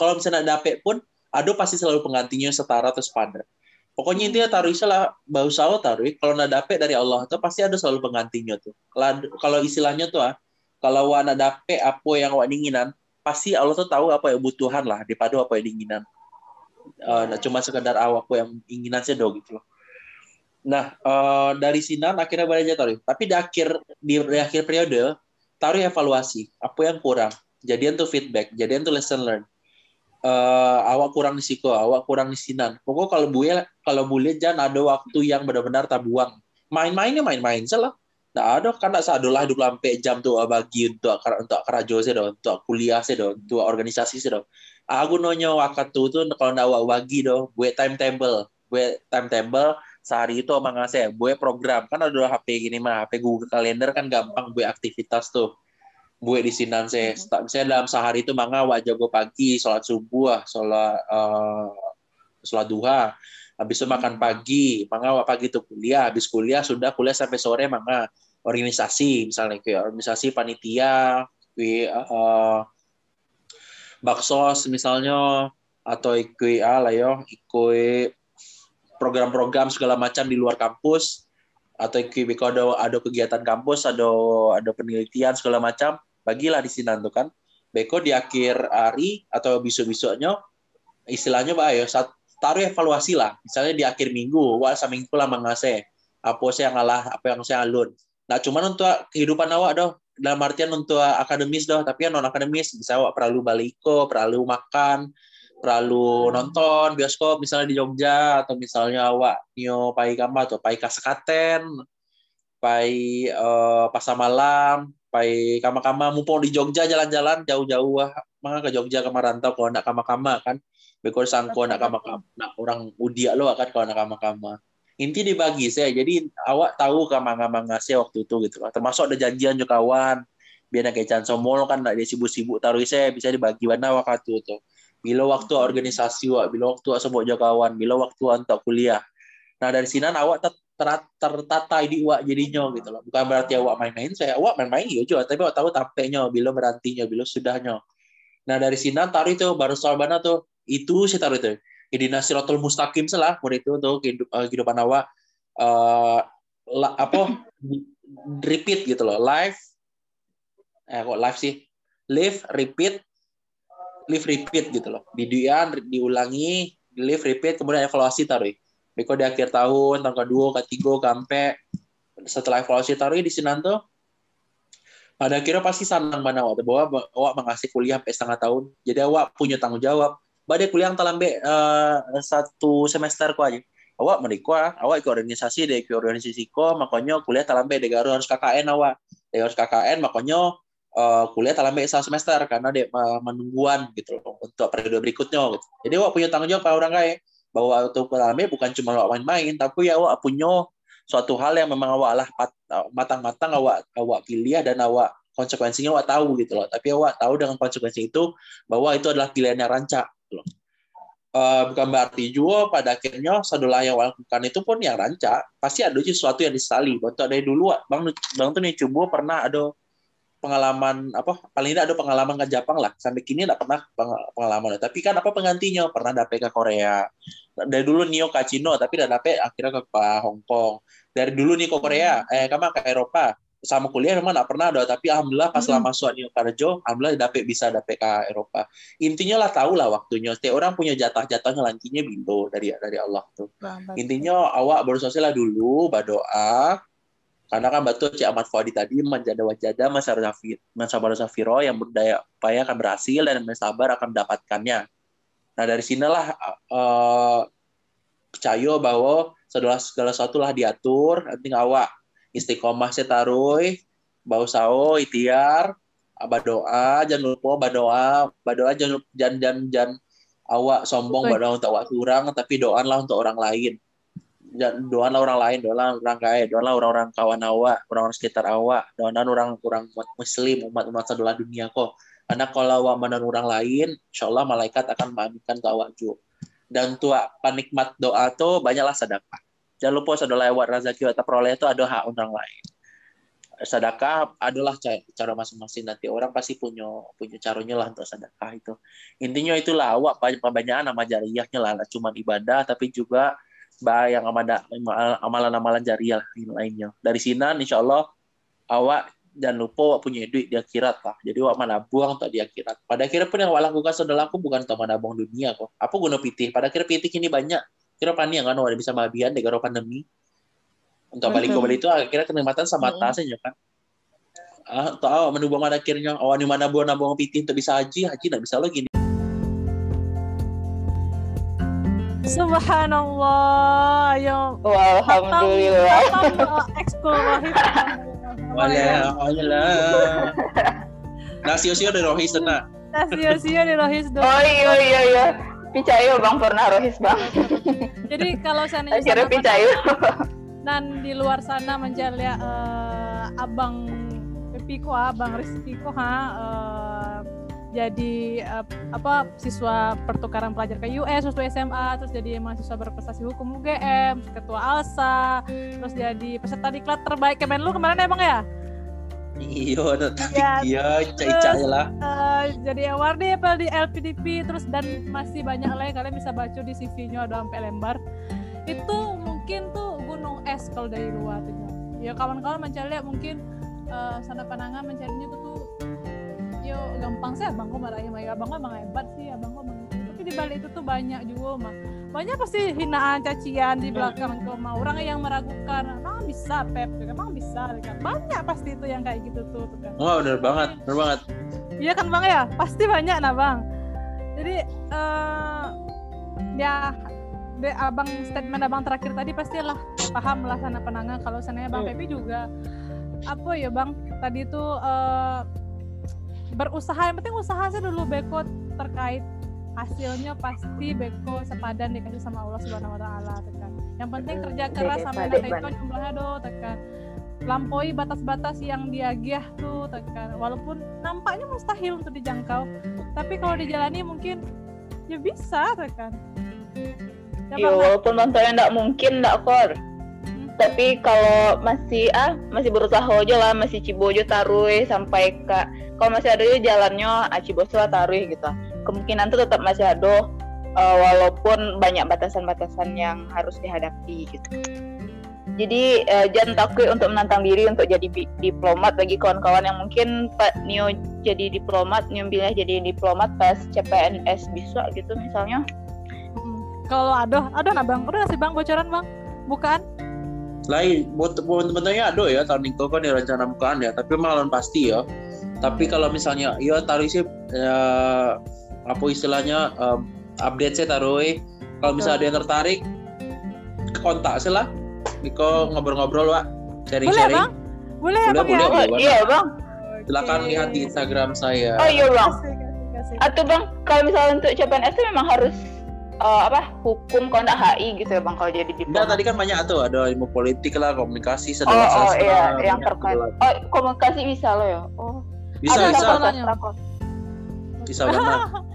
kalau misalnya dapet pun ada pasti selalu penggantinya setara atau sepadan. Pokoknya intinya taruh istilah bau sawo taruh kalau nggak dapet dari Allah itu pasti ada selalu penggantinya tuh. Kalau istilahnya tuh ah, kalau anak dapet apa yang awak inginan, pasti Allah tuh tahu apa yang butuhan lah daripada apa yang inginan. Uh, nah, cuma sekedar awak apa yang inginan sih dong gitu loh. Nah, uh, dari Sinan akhirnya belajar taruh. Tapi di akhir di, akhir periode taruh evaluasi apa yang kurang. Jadian tuh feedback, jadian tuh lesson learn. Uh, awak kurang di siko, awak kurang di Sinan. Pokok kalau boleh kalau boleh jangan ada waktu yang benar-benar tabuang. Main-mainnya main-main salah. Nah, ada kan tak hidup lampe jam tuh bagi untuk untuk kerajo sih dong, untuk kuliah sih dong, untuk organisasi sih dong. Aku nonyo waktu tuh kalau ndak bagi dong, buat timetable, buat timetable sehari itu emang ngasih gue program. Kan ada HP gini mah HP Google Calendar kan gampang gue aktivitas tuh. Gue di sini saya mm misalnya dalam sehari itu manga wajah gue pagi sholat subuh sholat uh, sholat duha. Habis itu makan pagi manga pagi itu kuliah habis kuliah sudah kuliah sampai sore manga organisasi misalnya kayak organisasi panitia kayak uh, baksos misalnya atau ikut ah lah yo ikut program-program segala macam di luar kampus atau kalau ada ada kegiatan kampus ada ada penelitian segala macam bagilah di sini kan. Beko di akhir hari atau besok-besoknya istilahnya pak ya taruh evaluasi lah. Misalnya di akhir minggu wah seminggu lah mengasih apa saya ngalah apa yang saya alun. Nah cuman untuk kehidupan awak doh dalam artian untuk akademis doh tapi yang non akademis misalnya awak perlu baliko perlu makan terlalu nonton bioskop misalnya di Jogja atau misalnya awak nio pai kama atau pai kasekaten pai uh, pasar malam pai kama-kama. Mumpung di Jogja jalan-jalan jauh-jauh wah maka ke Jogja ke Marantau kalau nak kama-kama kan. Bekor sangko nak kama-kama nak orang udia lo kan kalau nak kama-kama. Inti dibagi saya jadi awak tahu kama-kama ngasih waktu itu gitu termasuk ada janjian juga kawan. Biar nak kayak somol kan nak dia sibuk-sibuk taruh saya bisa dibagi mana waktu itu bila waktu organisasi wak, bila waktu sebut kawan, bila waktu untuk kuliah. Nah dari sini awak ter tertata di wak jadinya gitu loh. Bukan berarti awak main-main, saya awak main-main ya juga, tapi awak tahu tampaknya, bila berantinya, bila sudahnya. Nah dari sini taruh itu baru soal mana tuh itu saya taruh itu. Jadi nasiratul mustaqim salah, murid itu tuh eh, kehidupan awak uh, apa repeat gitu loh, live eh kok live sih, live repeat live repeat gitu loh. Videoan diulangi, live repeat, kemudian evaluasi taruh. Beko di akhir tahun, tahun kedua, ketiga, kampe, setelah evaluasi taruh di sini tuh, pada akhirnya pasti senang mana waktu bahwa awak mengasih kuliah sampai setengah tahun. Jadi awak punya tanggung jawab badai kuliah talambe uh, satu semester ko aja awak mereka awak ikut organisasi deh ikut organisasi ko makanya kuliah talambe deh harus KKN awak deh harus KKN makanya uh, kuliah talambe satu semester karena dia uh, menungguan gitu loh untuk periode berikutnya gitu. jadi awak punya tanggung jawab orang kaya bahwa untuk talambe bukan cuma awak main-main tapi ya awak punya suatu hal yang memang awak lah matang-matang awak awak pilih dan awak konsekuensinya awak tahu gitu loh tapi awak tahu dengan konsekuensi itu bahwa itu adalah pilihan yang rancak gitu loh. Uh, bukan berarti juga pada akhirnya sadolah yang lakukan itu pun yang rancak pasti ada sesuatu yang disesali Waktu dari dulu bang bang tuh nih coba pernah ada pengalaman apa paling tidak ada pengalaman ke Jepang lah. Sampai kini tidak pernah pengalaman. Tapi kan apa penggantinya? Pernah dapet ke Korea. Dari dulu Nio ke Cino tapi tidak dapet akhirnya ke Hong Kong. Dari dulu nih ke Korea eh kamu ke Eropa. Sama kuliah memang nggak pernah ada tapi alhamdulillah pas lama masuk New Karjo alhamdulillah dapet bisa dapet ke Eropa. Intinya lah tahu lah waktunya. Setiap orang punya jatah-jatahnya lantinya bindo dari dari Allah tuh. Intinya awak bersosial lah dulu berdoa karena kan batu Cik Ahmad Fuadi tadi menjadi wajada masa Safir masa Safiro yang berdaya upaya akan berhasil dan sabar akan mendapatkannya. Nah dari sinilah uh, percaya bahwa segala segala sesuatu lah diatur nanti awak istiqomah taruh bau sao itiar doa jangan lupa badoa badoa jangan jangan jangan, jangan awak sombong badoa untuk awak kurang tapi doa lah untuk orang lain doa lah orang lain doa lah orang kaya doa lah orang-orang kawan awak orang-orang sekitar awak doa orang kurang umat muslim umat umat sebelah dunia kok. Karena kalau awak menan orang lain insya Allah malaikat akan mengaminkan ke awak juga. Dan tua penikmat doa tuh banyaklah sedekah. Jangan lupa sedekah lewat rezeki atau peroleh itu ada hak orang lain. Sedekah adalah cara masing-masing. Nanti orang pasti punya punya caranya lah untuk sedekah itu. Intinya itulah awak kebanyakan nama jariahnya lah, cuma ibadah tapi juga yang amalan-amalan jariah lainnya. Dari sini insya Allah awak jangan lupa awak punya duit di akhirat lah. Jadi awak mana buang untuk di akhirat. Pada akhirnya pun yang awak lakukan saudara aku bukan untuk mana buang dunia kok. Apa guna pitih? Pada akhirnya pitih ini banyak kira pani yang kan ada bisa mabian karo pandemi untuk balik ke Bali itu akhirnya kenikmatan sama atasnya kan ah tahu mana akhirnya awan di mana buah nabung pitih untuk bisa haji haji nggak bisa lagi Subhanallah, ya. Alhamdulillah. Ekskul wahid. Wala, Nah, sio-sio dari Rohis tenang. Nah, sio-sio dari Rohis Oh iya iya iya. Picayo bang pernah rohis bang. Jadi kalau sana Akhirnya Picayo. Dan di luar sana menjadi uh, abang Pepiko, abang Rizkiko ha uh, jadi uh, apa siswa pertukaran pelajar ke US waktu SMA terus jadi mahasiswa berprestasi hukum UGM ketua ALSA terus jadi peserta diklat terbaik Kemenlu kemarin emang ya Iya, tapi ya, iya, cai-cai lah. Uh, jadi award apa di LPDP terus dan masih banyak lagi kalian bisa baca di CV-nya ada sampai lembar. Itu mungkin tuh gunung es kalau dari luar tuh. Ya kawan-kawan mencari mungkin uh, sana panangan mencarinya tuh yo gampang sih abang kok marahnya abang kok emang hebat sih abang kok tapi di balik itu tuh banyak juga mah banyak pasti hinaan cacian di belakang tuh mah orang yang meragukan emang bisa pep? Emang bisa kan. Banyak pasti itu yang kayak gitu tuh, tuh kan. Oh bener banget bener banget. Iya kan bang ya? Pasti banyak nah bang. Jadi uh, ya de, abang statement abang terakhir tadi pastilah paham lah sana penangan kalau sananya bang hmm. Pepi juga apa ya bang? Tadi tuh uh, berusaha yang penting usaha sih dulu bekot terkait hasilnya pasti beko sepadan dikasih sama Allah Subhanahu wa taala tekan. Yang penting kerja keras nanti itu jumlahnya do tekan. Lampaui batas-batas yang dia giah tuh tekan. Walaupun nampaknya mustahil untuk dijangkau, tapi kalau dijalani mungkin ya bisa tekan. Ya, walaupun contohnya tidak mungkin tidak kor. Tapi kalau masih ah masih berusaha aja lah, masih cibojo taruh sampai ke kalau masih ada jalannya ah, taruh gitu kemungkinan itu tetap masih ada uh, walaupun banyak batasan-batasan yang harus dihadapi gitu. Jadi uh, jangan takut untuk menantang diri untuk jadi diplomat bagi kawan-kawan yang mungkin Pak Nio jadi diplomat, Nio pilih jadi diplomat pas CPNS bisa gitu misalnya. Kalau ada, ada nggak bang? Udah sih bang bocoran bang? Bukan? Lain, buat teman-temannya ada ya tahun itu kan direncanakan ya, tapi malah pasti ya. Tapi kalau misalnya, ya taruh sih ya, apa istilahnya uh, update saya taruh kalau misalnya ada yang tertarik kontak sih lah. Miko ngobrol-ngobrol Wak. Sharing-sharing. Boleh bang? Boleh, ya, boleh, bang, boleh, ya? boleh, iya bang. Silakan Oke. lihat di Instagram saya. Oh iya bang. Kasih, kasih, kasih. atau bang kalau misalnya untuk CPNS itu memang harus eh, apa hukum kalau nggak HI gitu ya bang kalau jadi Enggak, diplomat tadi kan banyak tuh ada ilmu politik lah komunikasi oh, sedang oh iya yang terkait. Oh komunikasi bisa lo ya? Oh. Bisa Ada bisa. sastra bisa banget. (laughs)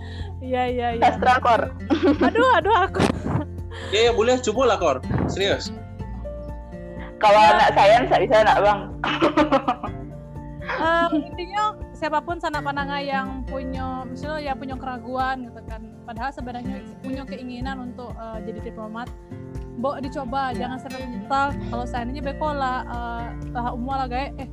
Iya iya iya. Sastra kor (laughs) aduh aduh aku. Ya, ya boleh coba lah kor. Serius. Kalau anak sains nggak bisa nak bang. Em, intinya siapa pun sanak pananga yang punya misalnya ya punya keraguan gitu kan. Padahal sebenarnya punya keinginan untuk eh, jadi diplomat Bo dicoba jangan sampai menyesal. Kalau seandainya bekola uh, tahap umum lah gaya eh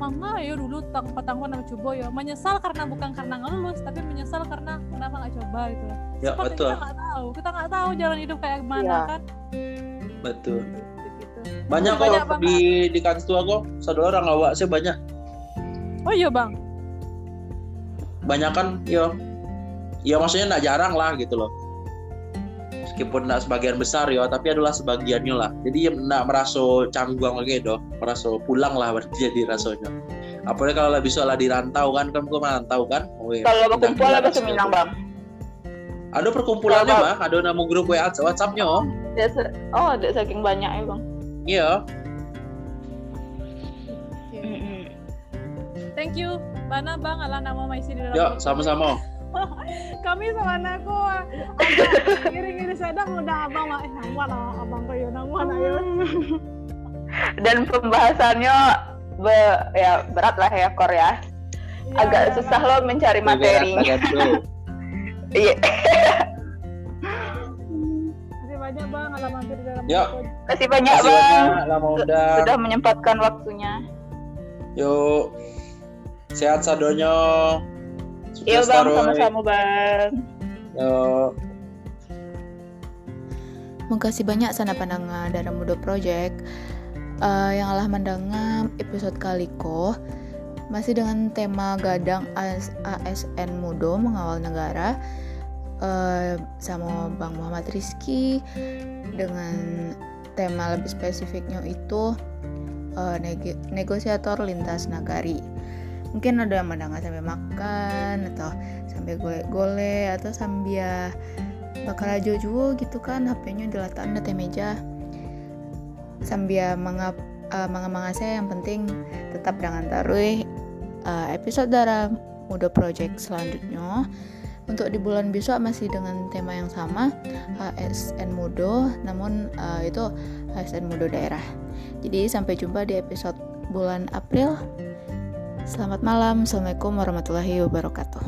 mama ya dulu tang patangku nama coba ya. Menyesal karena bukan karena nggak lulus tapi menyesal karena kenapa nggak coba gitu ya Seperti betul. kita nggak tahu kita nggak tahu jalan hidup kayak gimana Iya. kan. Betul. Gitu. banyak kok Banyak banget. di di kantor tua kok. Satu orang awak saya banyak oh iya bang. Banyak kan ya ya maksudnya nggak jarang lah gitu loh. Meskipun nggak sebagian besar ya tapi adalah sebagiannya lah. Jadi ya nggak merasa canggung lagi doh. Merasa pulang lah berarti (laughs) jadi rasanya apalagi kalau lebih soal di rantau kan kan gue merantau kan. Oh, iya. kalau berkumpul apa ke Minang situ. bang? Ada perkumpulannya bang ada nama grup WA WhatsAppnya oh. Ya, oh ada saking banyak ya bang. Iya thank you. Bana bang ala nama Maisi di dalam yuk sama-sama. (laughs) Kami sama anakku kiri-kiri sedang udah abang lah. Eh nama lah abang kayu nama lah ya (laughs) dan pembahasannya be- ya berat lah ya Kor ya. Iya, agak iya, susah Bang. loh mencari materi. Berat, berat, (laughs) iya. Banyak bang ala mampir di dalam Yuk. kasih banyak Kasih bang. banyak sudah menyempatkan waktunya. Yuk sehat sadonya iya bang sama-sama bang. Yuk. Makasih banyak sana pandangan dari Mudo Project. Eh, yang alah mendengar episode kali ko masih dengan tema gadang AS ASN Mudo mengawal negara. Eh, sama Bang Muhammad Rizky dengan tema lebih spesifiknya itu eh, neg- negosiator lintas nagari mungkin ada yang mendengar sampai makan atau sampai gole-gole atau sambil bakal aja juga gitu kan HP-nya diletakkan di meja. Sambil mengap uh, saya yang penting tetap dengan taruh uh, episode darah Muda Project selanjutnya. Untuk di bulan besok masih dengan tema yang sama ASN Mudo namun uh, itu ASN Mudo daerah. Jadi sampai jumpa di episode bulan April selamat malam. Assalamualaikum warahmatullahi wabarakatuh